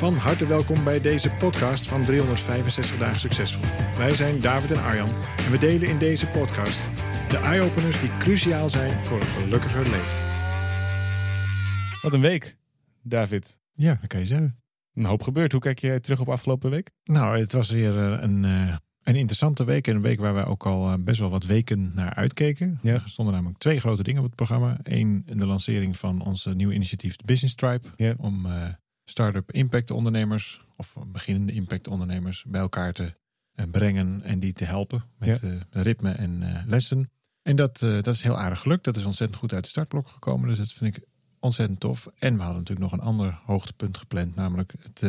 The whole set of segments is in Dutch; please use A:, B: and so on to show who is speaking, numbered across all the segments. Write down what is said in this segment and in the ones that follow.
A: Van harte welkom bij deze podcast van 365 dagen succesvol. Wij zijn David en Arjan en we delen in deze podcast de eye-openers die cruciaal zijn voor een gelukkiger leven.
B: Wat een week, David.
A: Ja, dat kan je zeggen.
B: Een hoop gebeurd. Hoe kijk je terug op afgelopen week?
A: Nou, het was weer eh, een, eh, een interessante week. En een week waar we ook al eh, best wel wat weken naar uitkeken.
B: Ja.
A: Er stonden namelijk twee grote dingen op het programma. Eén, de lancering van ons nieuwe initiatief, de Business Tribe.
B: Ja.
A: Om start-up impact ondernemers of beginnende impact ondernemers bij elkaar te eh, brengen en die te helpen met eh, ritme en eh, lessen. En dat, dat is heel aardig gelukt. Dat is ontzettend goed uit de startblok gekomen. Dus dat vind ik ontzettend tof. En we hadden natuurlijk nog een ander hoogtepunt gepland. Namelijk het,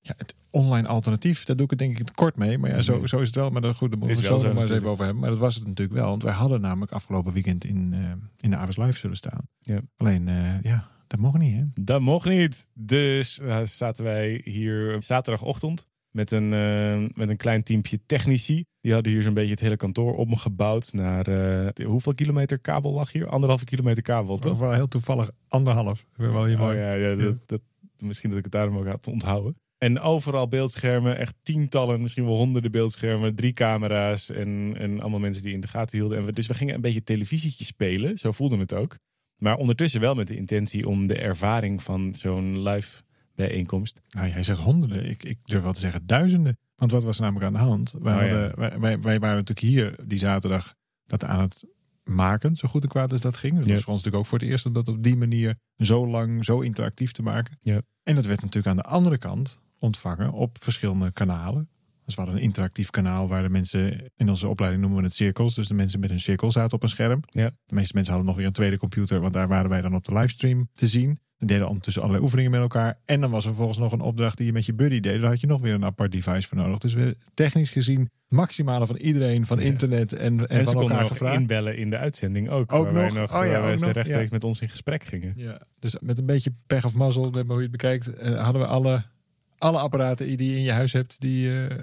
A: ja, het online alternatief. Daar doe ik het denk ik te kort mee. Maar ja, zo, zo is het wel. Maar dat, goed, daar moeten we zo nog maar eens even over hebben. Maar dat was het natuurlijk wel. Want wij hadden namelijk afgelopen weekend in, in de Avers Live zullen staan.
B: Ja.
A: Alleen, ja, dat mocht niet hè.
B: Dat mocht niet. Dus eh, zaten wij hier zaterdagochtend met een, eh, met een klein teampje technici. Die hadden hier zo'n beetje het hele kantoor omgebouwd naar... eh, hoeveel kilometer kabel lag hier? Anderhalve kilometer kabel,
A: Toch wel heel toevallig anderhalf. Wel
B: Oh
A: mooi.
B: ja, ja, dat, dat, misschien dat ik het daarom ook had onthouden. En overal beeldschermen, echt tientallen, misschien wel honderden beeldschermen, drie camera's en, en allemaal mensen die in de gaten hielden. En we, dus we gingen een beetje televisietje spelen, zo voelde het ook. Maar ondertussen wel met de intentie om de ervaring van zo'n live bijeenkomst.
A: Nou, jij zegt honderden. Ik, ik durf wel te zeggen duizenden. Want wat was er namelijk aan de hand? Wij,
B: Oh, ja.
A: hadden, wij, wij, wij waren natuurlijk hier die zaterdag dat aan het maken, zo goed en kwaad als dat ging. Dat
B: Ja.
A: was voor ons natuurlijk ook voor het eerst om dat op die manier zo lang, zo interactief te maken.
B: Ja.
A: En dat werd natuurlijk aan de andere kant ontvangen op verschillende kanalen. Dus we hadden een interactief kanaal waar de mensen, in onze opleiding noemen we het cirkels. Dus de mensen met een cirkel zaten op een scherm.
B: Ja.
A: De meeste mensen hadden nog weer een tweede computer, want daar waren wij dan op de livestream te zien. We deden ondertussen allerlei oefeningen met elkaar. En dan was er vervolgens nog een opdracht die je met je buddy deed. Daar had je nog weer een apart device voor nodig. Dus we technisch gezien maximale van iedereen, van
B: Ja.
A: internet en, en,
B: En,
A: van elkaar gevraagd.
B: inbellen in de uitzending ook.
A: Ook
B: waar
A: nog?
B: nog
A: Oh ja,
B: waar
A: ook nog,
B: rechtstreeks
A: ja.
B: met ons in gesprek gingen.
A: Ja, dus met een beetje pech of mazzel, hoe je het bekijkt, eh, hadden we alle, alle apparaten die je in je huis hebt, die, eh,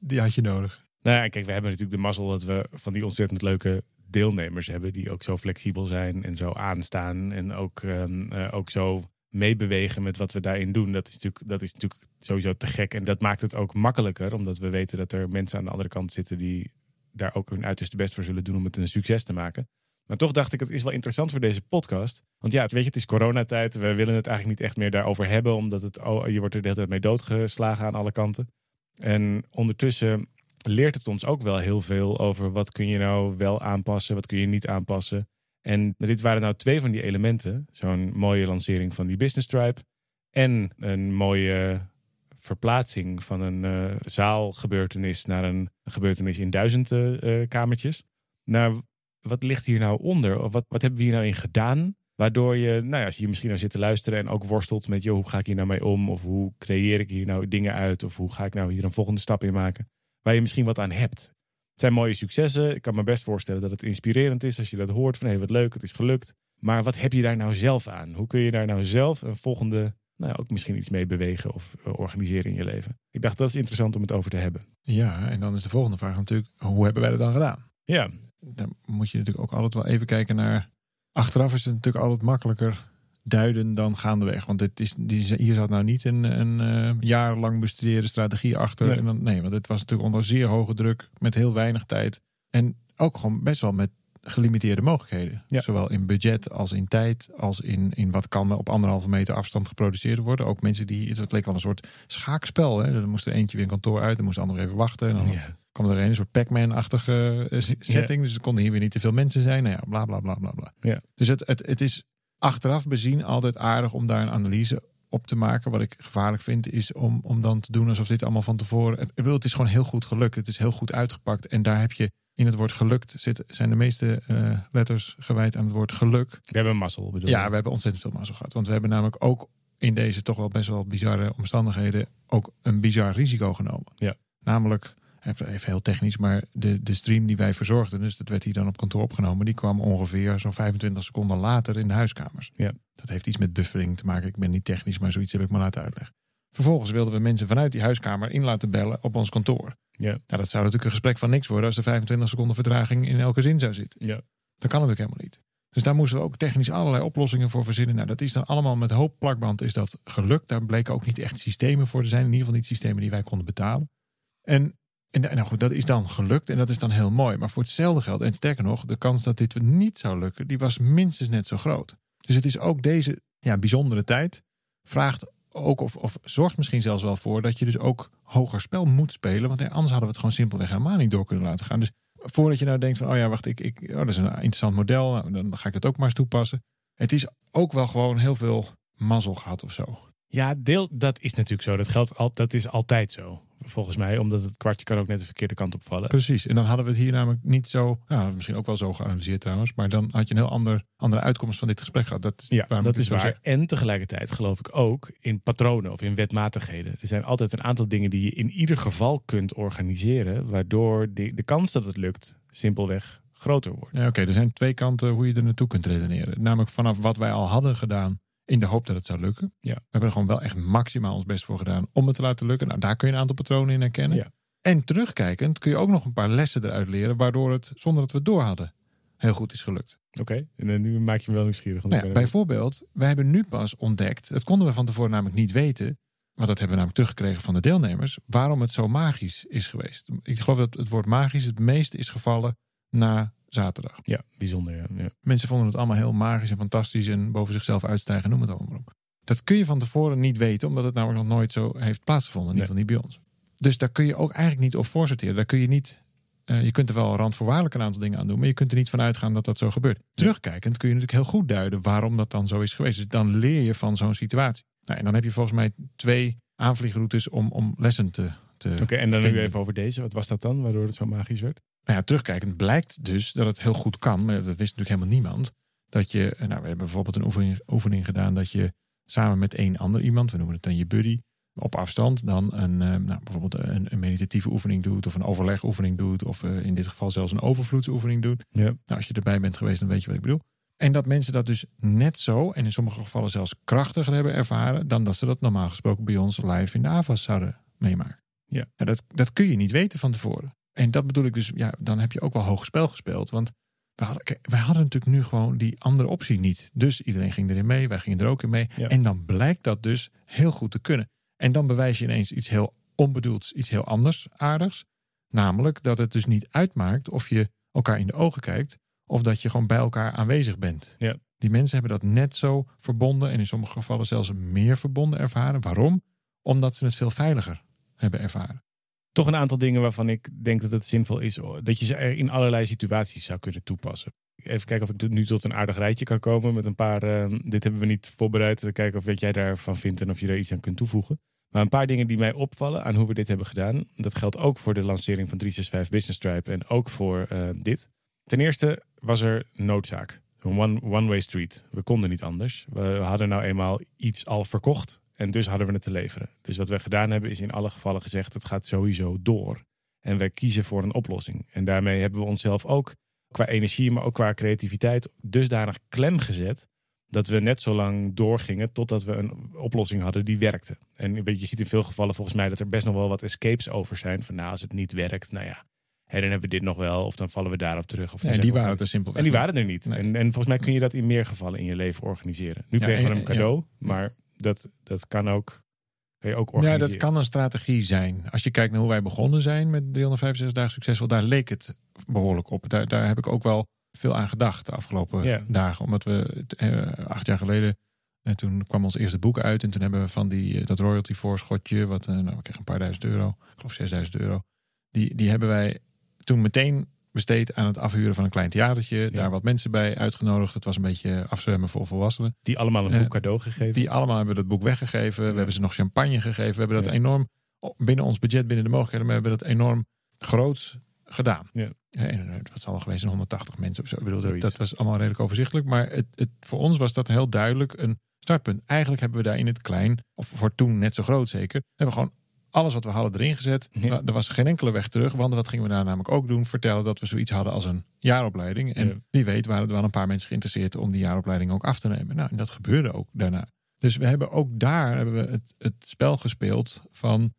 A: die had je nodig.
B: Nou ja, kijk, we hebben natuurlijk de mazzel dat we van die ontzettend leuke deelnemers hebben. Die ook zo flexibel zijn en zo aanstaan. En ook, ehm, eh, ook zo meebewegen met wat we daarin doen. Dat is, natuurlijk, dat is natuurlijk sowieso te gek. En dat maakt het ook makkelijker. Omdat we weten dat er mensen aan de andere kant zitten die daar ook hun uiterste best voor zullen doen om het een succes te maken. Maar toch dacht ik, het is wel interessant voor deze podcast. Want ja, weet je, het is coronatijd. We willen het eigenlijk niet echt meer daarover hebben. Omdat het, oh, je wordt er de hele tijd mee doodgeslagen aan alle kanten. En ondertussen leert het ons ook wel heel veel over wat kun je nou wel aanpassen, wat kun je niet aanpassen. En dit waren nou twee van die elementen. Zo'n mooie lancering van die Business Tribe. En een mooie verplaatsing van een eh, zaalgebeurtenis naar een gebeurtenis in duizend eh, eh, kamertjes. Nou, wat ligt hier nou onder? Of wat, wat hebben we hier nou in gedaan? Waardoor je, nou ja, als je hier misschien naar zit te luisteren en ook worstelt met, joh, hoe ga ik hier nou mee om? Of hoe creëer ik hier nou dingen uit? Of hoe ga ik nou hier een volgende stap in maken? Waar je misschien wat aan hebt. Het zijn mooie successen. Ik kan me best voorstellen dat het inspirerend is als je dat hoort. Van hé, wat leuk, het is gelukt. Maar wat heb je daar nou zelf aan? Hoe kun je daar nou zelf een volgende, nou ja, ook misschien iets mee bewegen of eh, organiseren in je leven? Ik dacht, dat is interessant om het over te hebben.
A: Ja, en dan is de volgende vraag natuurlijk, hoe hebben wij dat dan gedaan?
B: Ja,
A: Dan moet je natuurlijk ook altijd wel even kijken naar... Achteraf is het natuurlijk altijd makkelijker duiden dan gaandeweg. Want het is, die, hier zat nou niet een, een eh, jarenlang bestudeerde strategie achter.
B: Nee.
A: En dan, nee, want het was natuurlijk onder zeer hoge druk, met heel weinig tijd. En ook gewoon best wel met gelimiteerde mogelijkheden.
B: Ja.
A: Zowel in budget als in tijd, als in, in wat kan er op anderhalve meter afstand geproduceerd worden. Ook mensen die, het leek wel een soort schaakspel. Hè? Er moest er eentje weer een kantoor uit, dan moest de ander even wachten. En dan
B: ja.
A: Kwam er een, een soort Pac-Man-achtige eh, setting. Dus er konden hier weer niet te veel mensen zijn. Nou ja, bla bla bla bla bla.
B: Ja.
A: Dus het, het, het is achteraf bezien altijd aardig om daar een analyse op te maken. Wat ik gevaarlijk vind is om, om dan te doen alsof dit allemaal van tevoren... Ik bedoel, het is gewoon heel goed gelukt. Het is heel goed uitgepakt. En daar heb je in het woord gelukt zit, zijn de meeste eh, letters gewijd aan het woord geluk.
B: We hebben mazzel, bedoel
A: Ja, we hebben ontzettend veel mazzel gehad. Want we hebben namelijk ook in deze toch wel best wel bizarre omstandigheden ook een bizar risico genomen.
B: Ja.
A: Namelijk, even heel technisch, maar de, de stream die wij verzorgden, dus dat werd hier dan op kantoor opgenomen, die kwam ongeveer zo'n 25 seconden later in de huiskamers.
B: Ja.
A: Dat heeft iets met buffering te maken. Ik ben niet technisch, maar zoiets heb ik me laten uitleggen. Vervolgens wilden we mensen vanuit die huiskamer in laten bellen op ons kantoor.
B: Ja.
A: Nou, dat zou natuurlijk een gesprek van niks worden als er 25 seconden vertraging in elke zin zou zitten.
B: Ja.
A: Dat kan natuurlijk helemaal niet. Dus daar moesten we ook technisch allerlei oplossingen voor verzinnen. Nou, dat is dan allemaal met hoop plakband is dat gelukt. Daar bleken ook niet echt systemen voor te zijn. In ieder geval niet systemen die wij konden betalen. En, en nou goed, dat is dan gelukt en dat is dan heel mooi. Maar voor hetzelfde geld, en sterker nog, de kans dat dit niet zou lukken, die was minstens net zo groot. Dus het is ook deze ja, bijzondere tijd vraagt ook of, of zorgt misschien zelfs wel voor dat je dus ook hoger spel moet spelen. Want anders hadden we het gewoon simpelweg helemaal niet door kunnen laten gaan. Dus voordat je nou denkt van, oh ja, wacht, ik, ik, oh, dat is een interessant model. Nou, dan ga ik het ook maar eens toepassen. Het is ook wel gewoon heel veel mazzel gehad of zo.
B: Ja, deel, dat is natuurlijk zo. Dat geldt al, dat is altijd zo. Volgens mij, omdat het kwartje kan ook net de verkeerde kant opvallen.
A: Precies. En dan hadden we het hier namelijk niet zo, nou, misschien ook wel zo geanalyseerd trouwens, maar dan had je een heel ander, andere uitkomst van dit gesprek gehad. Dat is
B: Ja, dat is waar. En tegelijkertijd geloof ik ook in patronen of in wetmatigheden. Er zijn altijd een aantal dingen die je in ieder geval kunt organiseren, waardoor de, de kans dat het lukt simpelweg groter wordt.
A: Ja, Oké, er zijn twee kanten hoe je er naartoe kunt redeneren. Namelijk vanaf wat wij al hadden gedaan in de hoop dat het zou lukken.
B: Ja.
A: We hebben er gewoon wel echt maximaal ons best voor gedaan om het te laten lukken. Nou, daar kun je een aantal patronen in herkennen.
B: Ja.
A: En terugkijkend kun je ook nog een paar lessen eruit leren, waardoor het, zonder dat we het door hadden, heel goed is gelukt.
B: Oké, en dan nu maak je me wel nieuwsgierig.
A: Nou ja, bijvoorbeeld, wij hebben nu pas ontdekt, dat konden we van tevoren namelijk niet weten, want dat hebben we namelijk teruggekregen van de deelnemers, waarom het zo magisch is geweest. Ik geloof dat het woord magisch het meest is gevallen na zaterdag.
B: Ja, bijzonder. Ja. Ja.
A: Mensen vonden het allemaal heel magisch en fantastisch en boven zichzelf uitstijgen, noem het allemaal maar op. Dat kun je van tevoren niet weten, omdat het namelijk nog nooit zo heeft plaatsgevonden, in ieder geval niet bij ons. Dus daar kun je ook eigenlijk niet op voorsorteren. Daar kun je niet, eh, je kunt er wel randvoorwaardelijk een aantal dingen aan doen, maar je kunt er niet van uitgaan dat dat zo gebeurt. Terugkijkend kun je natuurlijk heel goed duiden waarom dat dan zo is geweest. Dus dan leer je van zo'n situatie. Nou, en dan heb je volgens mij twee aanvliegroutes om, om lessen te, te
B: Oké, en dan nu even over deze. Wat was dat dan, waardoor het zo magisch werd?
A: Nou ja, terugkijkend blijkt dus dat het heel goed kan. Maar dat wist natuurlijk helemaal niemand. Dat je, nou, we hebben bijvoorbeeld een oefening, oefening gedaan dat je samen met één ander iemand, we noemen het dan je buddy, op afstand dan een, eh, nou, bijvoorbeeld een, een meditatieve oefening doet of een overlegoefening doet of eh, in dit geval zelfs een overvloedsoefening doet.
B: Ja.
A: Nou, als je erbij bent geweest, dan weet je wat ik bedoel. En dat mensen dat dus net zo en in sommige gevallen zelfs krachtiger hebben ervaren dan dat ze dat normaal gesproken bij ons live in de AVAS zouden meemaken.
B: Ja.
A: Nou, dat, dat kun je niet weten van tevoren. En dat bedoel ik dus, ja, dan heb je ook wel hoog spel gespeeld. Want wij hadden, kijk, wij hadden natuurlijk nu gewoon die andere optie niet. Dus iedereen ging erin mee, wij gingen er ook in mee.
B: Ja.
A: En dan blijkt dat dus heel goed te kunnen. En dan bewijs je ineens iets heel onbedoelds, iets heel anders aardigs. Namelijk dat het dus niet uitmaakt of je elkaar in de ogen kijkt of dat je gewoon bij elkaar aanwezig bent.
B: Ja.
A: Die mensen hebben dat net zo verbonden en in sommige gevallen zelfs meer verbonden ervaren. Waarom? Omdat ze het veel veiliger hebben ervaren.
B: Toch een aantal dingen waarvan ik denk dat het zinvol is dat je ze in allerlei situaties zou kunnen toepassen. Even kijken of ik nu tot een aardig rijtje kan komen met een paar. eh, dit hebben we niet voorbereid. Kijken of wat jij daarvan vindt en of je daar iets aan kunt toevoegen. Maar een paar dingen die mij opvallen aan hoe we dit hebben gedaan. Dat geldt ook voor de lancering van 365 Business Tribe en ook voor eh, dit. Ten eerste was er noodzaak. Een one- one-way street. We konden niet anders. We hadden nou eenmaal iets al verkocht en dus hadden we het te leveren. Dus wat we gedaan hebben is in alle gevallen gezegd: het gaat sowieso door. En wij kiezen voor een oplossing. En daarmee hebben we onszelf ook qua energie, maar ook qua creativiteit dusdanig klem gezet dat we net zo lang doorgingen totdat we een oplossing hadden die werkte. En je, ziet in veel gevallen volgens mij dat er best nog wel wat escapes over zijn. Van nou, als het niet werkt, nou ja, dan hebben we dit nog wel. Of dan vallen we daarop terug. Of
A: die waren het er simpelweg
B: en die
A: niet.
B: waren er niet.
A: Nee.
B: En, en volgens mij kun je dat in meer gevallen in je leven organiseren. Nu
A: Ja,
B: kregen we
A: en-
B: hem cadeau, maar dat, dat kan ook, kan je ook
A: Ja,
B: organiseren.
A: dat kan een strategie zijn. Als je kijkt naar hoe wij begonnen zijn met 365 dagen succesvol, daar leek het behoorlijk op. Daar, daar heb ik ook wel veel aan gedacht de afgelopen
B: Ja.
A: dagen. Omdat we eh, acht jaar geleden, en toen kwam ons eerste boek uit. En toen hebben we van die, eh, dat royalty voorschotje, wat eh, nou, we kregen een paar duizend euro, ik geloof 6000 euro. Die, die hebben wij toen meteen besteed aan het afhuren van een klein theatertje. Daar wat mensen bij uitgenodigd. Het was een beetje afzwemmen voor volwassenen.
B: Die allemaal een
A: Eh,
B: boek cadeau gegeven.
A: Die allemaal hebben dat boek weggegeven. We hebben ze nog champagne gegeven. We hebben dat
B: Ja.
A: enorm binnen ons budget, binnen de mogelijkheden, maar we hebben dat enorm groots gedaan.
B: Ja.
A: En eh, wat zal er geweest zijn? 180 mensen of zo. Ik bedoel, dat was allemaal redelijk overzichtelijk. Maar het, het, voor ons was dat heel duidelijk een, startpunt. Eigenlijk hebben we daar in het klein, of voor toen net zo groot zeker, hebben we gewoon alles wat we hadden erin gezet.
B: Ja.
A: Er was geen enkele weg terug. Want wat gingen we daar namelijk ook doen? Vertellen dat we zoiets hadden als een jaaropleiding. En
B: Ja.
A: wie weet waren er wel een paar mensen geïnteresseerd om die jaaropleiding ook af te nemen. Nou, en dat gebeurde ook daarna. Dus we hebben ook daar hebben we het, het spel gespeeld van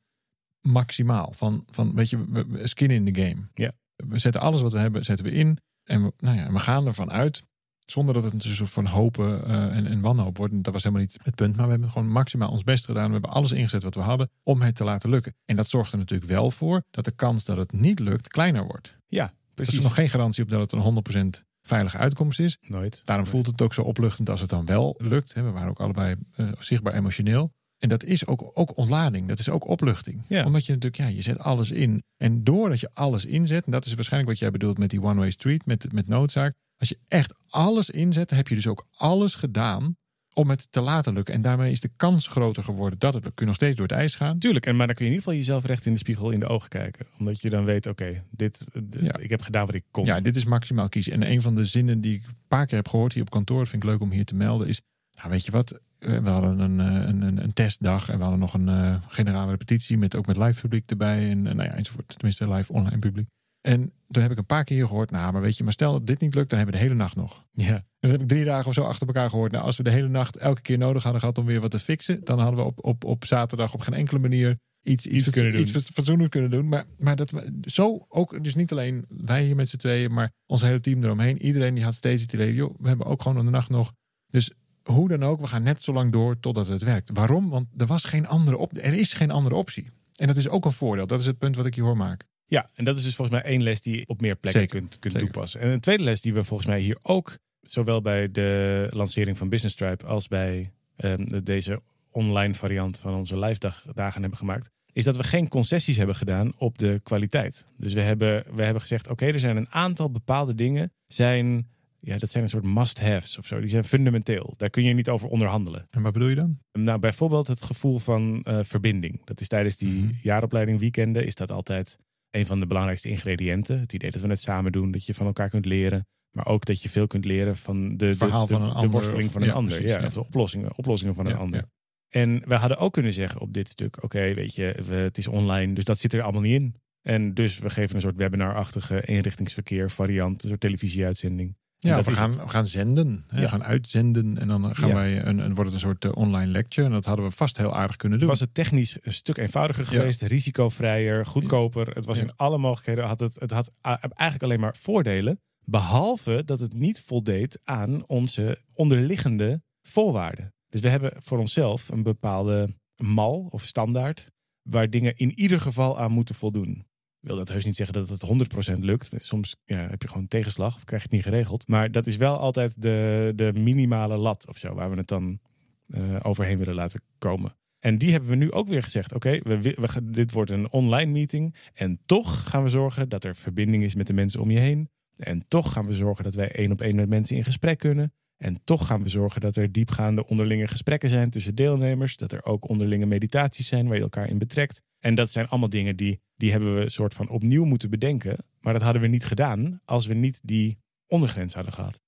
A: maximaal. Van, van weet je, skin in the game.
B: Ja.
A: We zetten alles wat we hebben, zetten we in. En we, nou ja, we gaan ervan uit. Zonder dat het een soort van hopen eh, en, en wanhoop wordt. Dat was helemaal niet het punt. Maar we hebben gewoon maximaal ons best gedaan. We hebben alles ingezet wat we hadden om het te laten lukken. En dat zorgt er natuurlijk wel voor dat de kans dat het niet lukt kleiner wordt.
B: Ja,
A: Er
B: precies.
A: is nog geen garantie op dat het een 100% veilige uitkomst is.
B: Nooit.
A: Daarom voelt het ook zo opluchtend als het dan wel lukt. We waren ook allebei eh, zichtbaar emotioneel. En dat is ook, ook ontlading. Dat is ook opluchting.
B: Ja.
A: Omdat je natuurlijk, ja, je zet alles in. En doordat je alles inzet, en dat is waarschijnlijk wat jij bedoelt met die one-way street, met, met noodzaak. Als je echt alles inzet, heb je dus ook alles gedaan om het te laten lukken. En daarmee is de kans groter geworden dat het lukt. Kun je nog steeds door het ijs gaan.
B: Tuurlijk, en maar dan kun je in ieder geval jezelf recht in de spiegel in de ogen kijken. Omdat je dan weet, oké, dit,
A: Ja.
B: ik heb gedaan wat ik kon.
A: Ja, dit is maximaal kiezen. En een van de zinnen die ik een paar keer heb gehoord hier op kantoor, vind ik leuk om hier te melden, is: nou, weet je wat? We hadden een, eh, een, een, een testdag en we hadden nog een eh, generale repetitie met ook met live publiek erbij en, en nou ja, enzovoort. Tenminste, live online publiek. En toen heb ik een paar keer gehoord, nou, maar weet je, maar stel dat dit niet lukt, dan hebben we de hele nacht nog.
B: Ja.
A: En dat heb ik drie dagen of zo achter elkaar gehoord. Nou, als we de hele nacht elke keer nodig hadden gehad om weer wat te fixen, dan hadden we op, op, op zaterdag op geen enkele manier iets, iets,
B: Iets kunnen doen.
A: iets fatsoenlijk kunnen doen. Maar, maar dat zo ook, dus niet alleen wij hier met z'n tweeën, maar ons hele team eromheen. Iedereen die had steeds het idee, joh, we hebben ook gewoon aan de nacht nog. Dus hoe dan ook, we gaan net zo lang door totdat het werkt. Waarom? Want er was geen andere op, er is geen andere optie. En dat is ook een voordeel. Dat is het punt wat ik je hoor maken.
B: Ja, en dat is dus volgens mij één les die je op meer plekken
A: Zeker,
B: kunt, kunt
A: zeker.
B: toepassen. En een tweede les die we volgens mij hier ook, zowel bij de lancering van Business Tribe als bij ehm, de- deze online variant van onze live dag, dagen hebben gemaakt, is dat we geen concessies hebben gedaan op de kwaliteit. Dus we hebben, we hebben gezegd, oké, er zijn een aantal bepaalde dingen, zijn, ja, dat zijn een soort must-haves of zo. Die zijn fundamenteel. Daar kun je niet over onderhandelen.
A: En wat bedoel je dan?
B: Nou, bijvoorbeeld het gevoel van eh, verbinding. Dat is tijdens die
A: Mhm.
B: jaaropleiding weekenden is dat altijd een van de belangrijkste ingrediënten. Het idee dat we het samen doen, dat je van elkaar kunt leren. Maar ook dat je veel kunt leren van de,
A: Het verhaal
B: de,
A: van
B: de-
A: een
B: de
A: ander,
B: worsteling
A: of-
B: van een
A: ja,
B: ander.
A: precies,
B: ja. Of de oplossingen, oplossingen van een ander. En we hadden ook kunnen zeggen op dit stuk, oké, weet je, we, het is online, dus dat zit er allemaal niet in. En dus we geven een soort webinar-achtige eenrichtingsverkeer variant, een soort televisieuitzending.
A: Ja, we gaan, we gaan zenden. Hè,
B: Ja.
A: We gaan uitzenden. En dan gaan
B: Ja.
A: wij een, een, wordt het een soort eh, online lecture. En dat hadden we vast heel aardig kunnen doen.
B: was het technisch een stuk eenvoudiger
A: Ja.
B: geweest, risicovrijer, goedkoper. Het was in alle mogelijkheden. Had het, het had eigenlijk alleen maar voordelen. Behalve dat het niet voldeed aan onze onderliggende voorwaarden. Dus we hebben voor onszelf een bepaalde mal of standaard. waar dingen in ieder geval aan moeten voldoen. Wil dat heus niet zeggen dat het 100% lukt. Soms ja, heb je gewoon tegenslag of krijg je het niet geregeld. Maar dat is wel altijd de, de minimale lat of zo, waar we het dan eh, overheen willen laten komen. En die hebben we nu ook weer gezegd. Oké, we, we, dit wordt een online meeting. En toch gaan we zorgen dat er verbinding is met de mensen om je heen. En toch gaan we zorgen dat wij één op één met mensen in gesprek kunnen. En toch gaan we zorgen dat er diepgaande onderlinge gesprekken zijn tussen deelnemers. Dat er ook onderlinge meditaties zijn waar je elkaar in betrekt. En dat zijn allemaal dingen die, die hebben we soort van opnieuw moeten bedenken. Maar dat hadden we niet gedaan als we niet die ondergrens hadden gehad.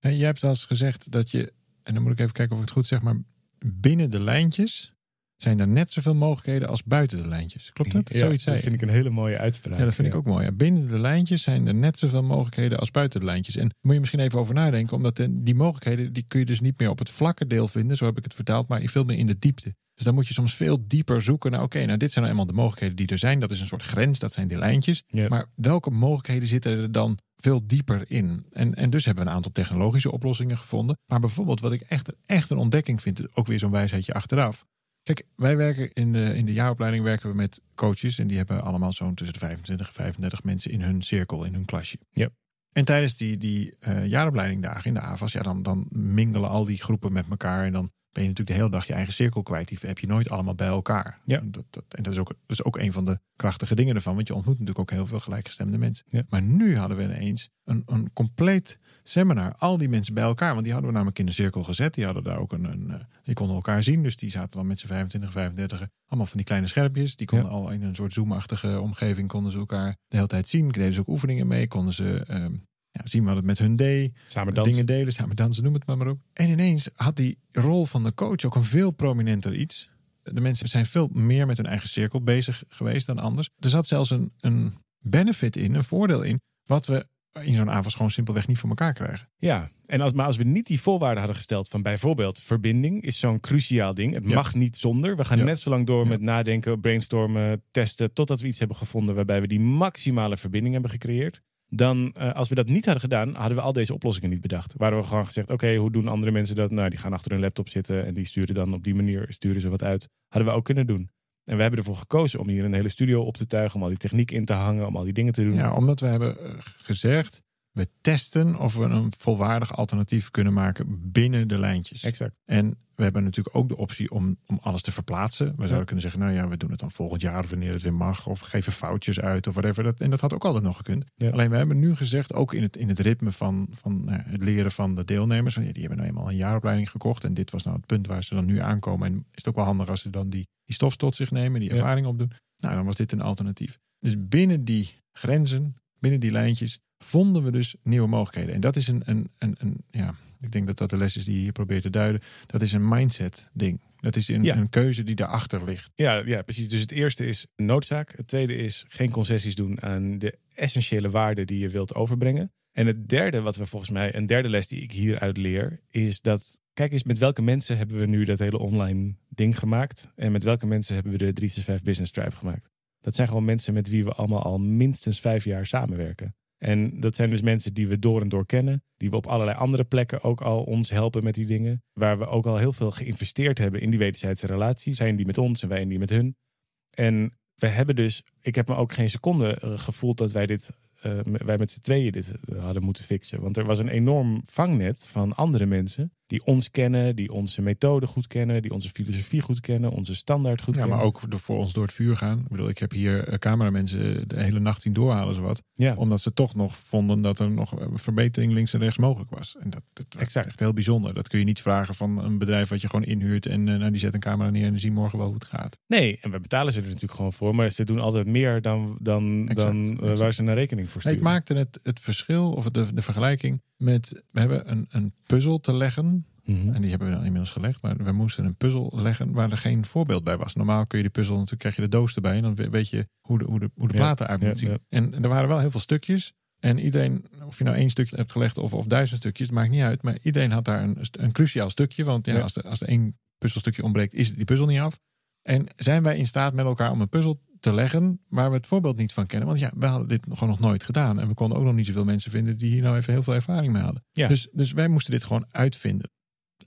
A: En jij hebt wel gezegd dat je, en dan moet ik even kijken of ik het goed zeg, maar binnen de lijntjes zijn er net zoveel mogelijkheden als buiten de lijntjes. Klopt dat?
B: Ja,
A: Zoiets zei
B: dat vind ik een hele mooie uitspraak.
A: Ja, dat vind
B: Ja.
A: ik ook mooi. Ja, binnen de lijntjes zijn er net zoveel mogelijkheden als buiten de lijntjes. En moet je misschien even over nadenken, omdat de- die mogelijkheden die kun je dus niet meer op het vlakke deel vinden, zo heb ik het vertaald, maar veel meer in de diepte. Dus dan moet je soms veel dieper zoeken naar, oké, nou dit zijn nou eenmaal de mogelijkheden die er zijn. Dat is een soort grens, dat zijn die lijntjes.
B: Ja.
A: Maar welke mogelijkheden zitten er dan veel dieper in? En, en dus hebben we een aantal technologische oplossingen gevonden. Maar bijvoorbeeld wat ik echt, echt een ontdekking vind, ook weer zo'n wijsheidje achteraf. Kijk, wij werken in de, in de jaaropleiding werken we met coaches. En die hebben allemaal zo'n tussen de 25 en 35 mensen in hun cirkel, in hun klasje.
B: Ja.
A: En tijdens die, die eh jaaropleidingdagen in de AVAS, ja, dan, dan mingelen al die groepen met elkaar. En dan ben je natuurlijk de hele dag je eigen cirkel kwijt. Die heb je nooit allemaal bij elkaar.
B: Ja.
A: Dat, dat, en dat is, ook, dat is ook een van de krachtige dingen ervan. Want je ontmoet natuurlijk ook heel veel gelijkgestemde mensen.
B: Ja.
A: Maar nu hadden we ineens een, een compleet seminar. Al die mensen bij elkaar. Want die hadden we namelijk in de cirkel gezet. Die hadden daar ook een... een eh, die konden elkaar zien. Dus die zaten dan met z'n 25, 35. Allemaal van die kleine schermpjes. Die konden
B: Ja.
A: al in een soort Zoom-achtige omgeving... konden ze elkaar de hele tijd zien. Deden ze ook oefeningen mee. Konden ze... ehm, ja, zien wat het met hun deed.
B: Samen dansen.
A: Dingen delen, samen dansen, noem het maar, maar op. En ineens had die rol van de coach ook een veel prominenter iets. De mensen zijn veel meer met hun eigen cirkel bezig geweest dan anders. Er zat zelfs een, een benefit in, een voordeel in, wat we in zo'n avond gewoon simpelweg niet voor elkaar krijgen.
B: Ja, en als, maar als we niet die voorwaarden hadden gesteld van bijvoorbeeld verbinding is zo'n cruciaal ding. Het
A: Ja.
B: mag niet zonder. We gaan
A: Ja.
B: net zo lang door
A: Ja.
B: met nadenken, brainstormen, testen, totdat we iets hebben gevonden waarbij we die maximale verbinding hebben gecreëerd. Dan, eh, als we dat niet hadden gedaan, hadden we al deze oplossingen niet bedacht. Waren we gewoon gezegd, oké, hoe doen andere mensen dat? Nou, die gaan achter hun laptop zitten en die sturen dan op die manier sturen ze wat uit. Hadden we ook kunnen doen. En we hebben ervoor gekozen om hier een hele studio op te tuigen, om al die techniek in te hangen, om al die dingen te doen.
A: Ja, omdat we hebben eh, gezegd, we testen of we een volwaardig alternatief kunnen maken binnen de lijntjes.
B: Exact.
A: En we hebben natuurlijk ook de optie om, om alles te verplaatsen. We zouden kunnen zeggen, nou ja, we doen het dan volgend jaar of wanneer het weer mag. Of geven foutjes uit of whatever. Dat, en dat had ook altijd nog gekund.
B: Ja.
A: Alleen we hebben nu gezegd, ook in het, in het ritme van, van nou het leren van de deelnemers. Van, ja, die hebben nou eenmaal een jaaropleiding gekocht. En dit was nou het punt waar ze dan nu aankomen. En is het ook wel handig als ze dan die, die stof tot zich nemen, die ervaring opdoen. Nou, dan was dit een alternatief. Dus binnen die grenzen, binnen die lijntjes, vonden we dus nieuwe mogelijkheden. En dat is een, een, een, een ja, ik denk dat dat de les is die je hier probeert te duiden. Dat is een mindset ding. Dat is een,
B: Ja.
A: een keuze die daarachter ligt.
B: Ja, ja, precies. Dus het eerste is noodzaak. Het tweede is geen concessies doen aan de essentiële waarden die je wilt overbrengen. En het derde, wat we volgens mij, een derde les die ik hieruit leer, is dat, kijk eens, met welke mensen hebben we nu dat hele online ding gemaakt? En met welke mensen hebben we de 365 Business Tribe gemaakt? Dat zijn gewoon mensen met wie we allemaal al minstens vijf jaar samenwerken. En dat zijn dus mensen die we door en door kennen, die we op allerlei andere plekken ook al ons helpen met die dingen, waar we ook al heel veel geïnvesteerd hebben in die wederzijdse relatie. Zijn die met ons en wij en die met hun. En we hebben dus, ik heb me ook geen seconde eh, gevoeld dat wij dit, eh, wij met z'n tweeën dit eh, hadden moeten fixen. Want er was een enorm vangnet van andere mensen die ons kennen, die onze methode goed kennen, die onze filosofie goed kennen, onze standaard goed
A: Ja,
B: kennen.
A: maar ook voor ons door het vuur gaan. Ik bedoel, ik heb hier eh, cameramensen de hele nacht zien doorhalen, zowat.
B: ja.
A: Omdat ze toch nog vonden dat er nog een verbetering links en rechts mogelijk was. En dat, dat was
B: Exact.
A: echt heel bijzonder. Dat kun je niet vragen van een bedrijf wat je gewoon inhuurt. En eh, nou, die zet een camera neer en die zien morgen wel hoe het gaat.
B: Nee, en we betalen ze er natuurlijk gewoon voor, maar ze doen altijd meer dan, dan,
A: Exact,
B: dan eh,
A: exact.
B: waar ze een rekening voor
A: Nee,
B: sturen.
A: ik maakte het, het verschil of de, de vergelijking met... We hebben een, een puzzel te leggen.
B: Mhm.
A: En die hebben we dan inmiddels gelegd. Maar we moesten een puzzel leggen waar er geen voorbeeld bij was. Normaal kun je die puzzel, natuurlijk krijg je de doos erbij. En dan we- weet je hoe de, hoe de, hoe de
B: Ja,
A: platen uit
B: ja,
A: moeten zien.
B: ja.
A: En er waren wel heel veel stukjes. En iedereen, of je nou één stukje hebt gelegd of, of duizend stukjes, het maakt niet uit. Maar iedereen had daar een, een cruciaal stukje. Want ja. Als, er, als één puzzelstukje ontbreekt, is die puzzel niet af. En zijn wij in staat met elkaar om een puzzel te leggen waar we het voorbeeld niet van kennen? Want ja, we hadden dit gewoon nog nooit gedaan. En we konden ook nog niet zoveel mensen vinden die hier nou even heel veel ervaring mee hadden.
B: Ja.
A: Dus, dus wij moesten dit gewoon uitvinden.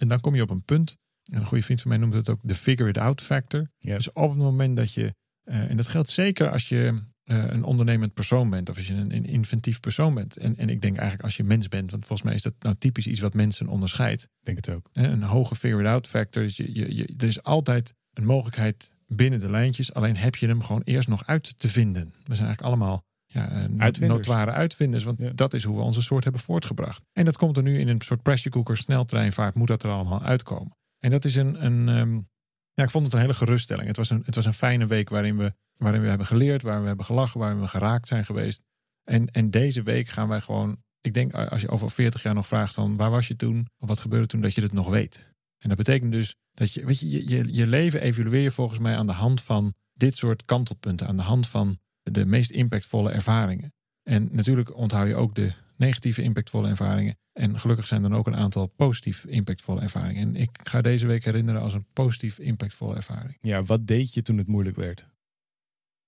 A: En dan kom je op een punt. En een goede vriend van mij noemt het ook de figure it out factor. Dus op het moment dat je, eh, en dat geldt zeker als je eh, een ondernemend persoon bent of als je een, een inventief persoon bent. En, en ik denk eigenlijk als je mens bent, want volgens mij is dat nou typisch iets wat mensen onderscheidt.
B: Ik denk het ook.
A: Hè, Een hoge figure it out factor. Je, je, je, er is altijd een mogelijkheid binnen de lijntjes. Alleen heb je hem gewoon eerst nog uit te vinden. We zijn eigenlijk allemaal ja, eh,
B: Uitvinders.
A: notoire uitvinders. Want
B: Ja.
A: dat is hoe we onze soort hebben voortgebracht. En dat komt er nu in een soort pressure cooker sneltreinvaart. Moet dat er allemaal uitkomen. En dat is een... een ehm, ja, ik vond het een hele geruststelling. Het was een, het was een fijne week waarin we, waarin we hebben geleerd. Waar we hebben gelachen. Waarin we geraakt zijn geweest. En, en deze week gaan wij gewoon... Ik denk als je over 40 jaar nog vraagt dan waar was je toen? Of wat gebeurde toen? Dat je het nog weet. En dat betekent dus dat je, weet je, je, je, je leven evalueer je volgens mij aan de hand van dit soort kantelpunten. Aan de hand van de meest impactvolle ervaringen. En natuurlijk onthoud je ook de negatieve impactvolle ervaringen. En gelukkig zijn er dan ook een aantal positief impactvolle ervaringen. En ik ga deze week herinneren als een positief impactvolle ervaring.
B: Ja, wat deed je toen het moeilijk werd?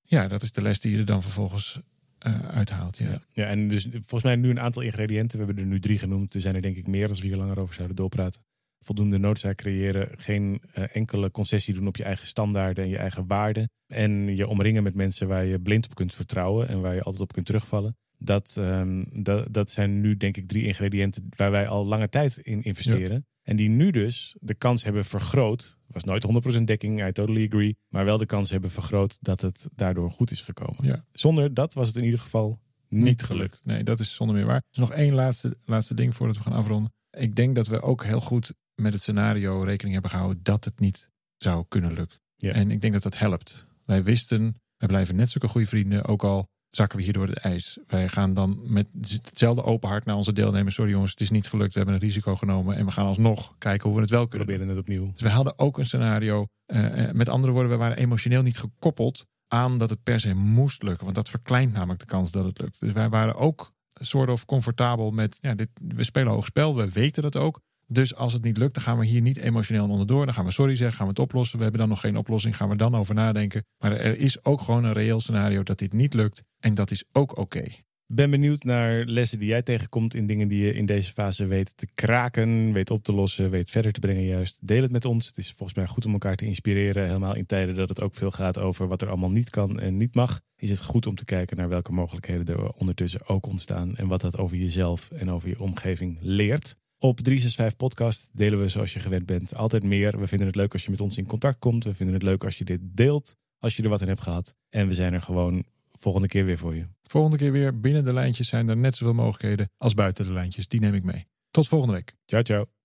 A: Ja, dat is de les die je er dan vervolgens eh, uithaalt. Ja.
B: ja, en dus volgens mij nu een aantal ingrediënten. We hebben er nu drie genoemd. Er zijn er denk ik meer als we hier langer over zouden doorpraten. Voldoende noodzaak creëren. Geen eh, enkele concessie doen op je eigen standaarden en je eigen waarden. En je omringen met mensen waar je blind op kunt vertrouwen en waar je altijd op kunt terugvallen. Dat, ehm, dat, dat zijn nu denk ik drie ingrediënten waar wij al lange tijd in investeren. En die nu dus de kans hebben vergroot. Was nooit 100% dekking, I totally agree. Maar wel de kans hebben vergroot dat het daardoor goed is gekomen.
A: Ja.
B: Zonder dat was het in ieder geval niet gelukt.
A: Nee, dat is zonder meer waar. Is nog één laatste, laatste ding voordat we gaan afronden. Ik denk dat we ook heel goed met het scenario rekening hebben gehouden dat het niet zou kunnen lukken.
B: Ja.
A: En ik denk dat dat helpt. Wij wisten, wij blijven net zulke goede vrienden, ook al zakken we hier door het ijs. Wij gaan dan met hetzelfde open hart naar onze deelnemers. Sorry jongens, het is niet gelukt. We hebben een risico genomen. En we gaan alsnog kijken hoe we het wel kunnen
B: Proberen het opnieuw.
A: Dus we hadden ook een scenario. eh, eh, met andere woorden, we waren emotioneel niet gekoppeld aan dat het per se moest lukken. Want dat verkleint namelijk de kans dat het lukt. Dus wij waren ook soort of comfortabel met, ja, dit, we spelen hoog spel. We weten dat ook. Dus als het niet lukt, dan gaan we hier niet emotioneel onderdoor. Dan gaan we sorry zeggen, gaan we het oplossen. We hebben dan nog geen oplossing, gaan we dan over nadenken. Maar er is ook gewoon een reëel scenario dat dit niet lukt. En dat is ook oké.
B: Ben benieuwd naar lessen die jij tegenkomt in dingen die je in deze fase weet te kraken, weet op te lossen, weet verder te brengen juist. Deel het met ons. Het is volgens mij goed om elkaar te inspireren. Helemaal in tijden dat het ook veel gaat over wat er allemaal niet kan en niet mag. Is het goed om te kijken naar welke mogelijkheden er ondertussen ook ontstaan. En wat dat over jezelf en over je omgeving leert. Op 365 Podcast delen we zoals je gewend bent altijd meer. We vinden het leuk als je met ons in contact komt. We vinden het leuk als je dit deelt. Als je er wat in hebt gehad. En we zijn er gewoon volgende keer weer voor je.
A: Volgende keer weer binnen de lijntjes zijn er net zoveel mogelijkheden als buiten de lijntjes. Die neem ik mee. Tot volgende week.
B: Ciao, ciao.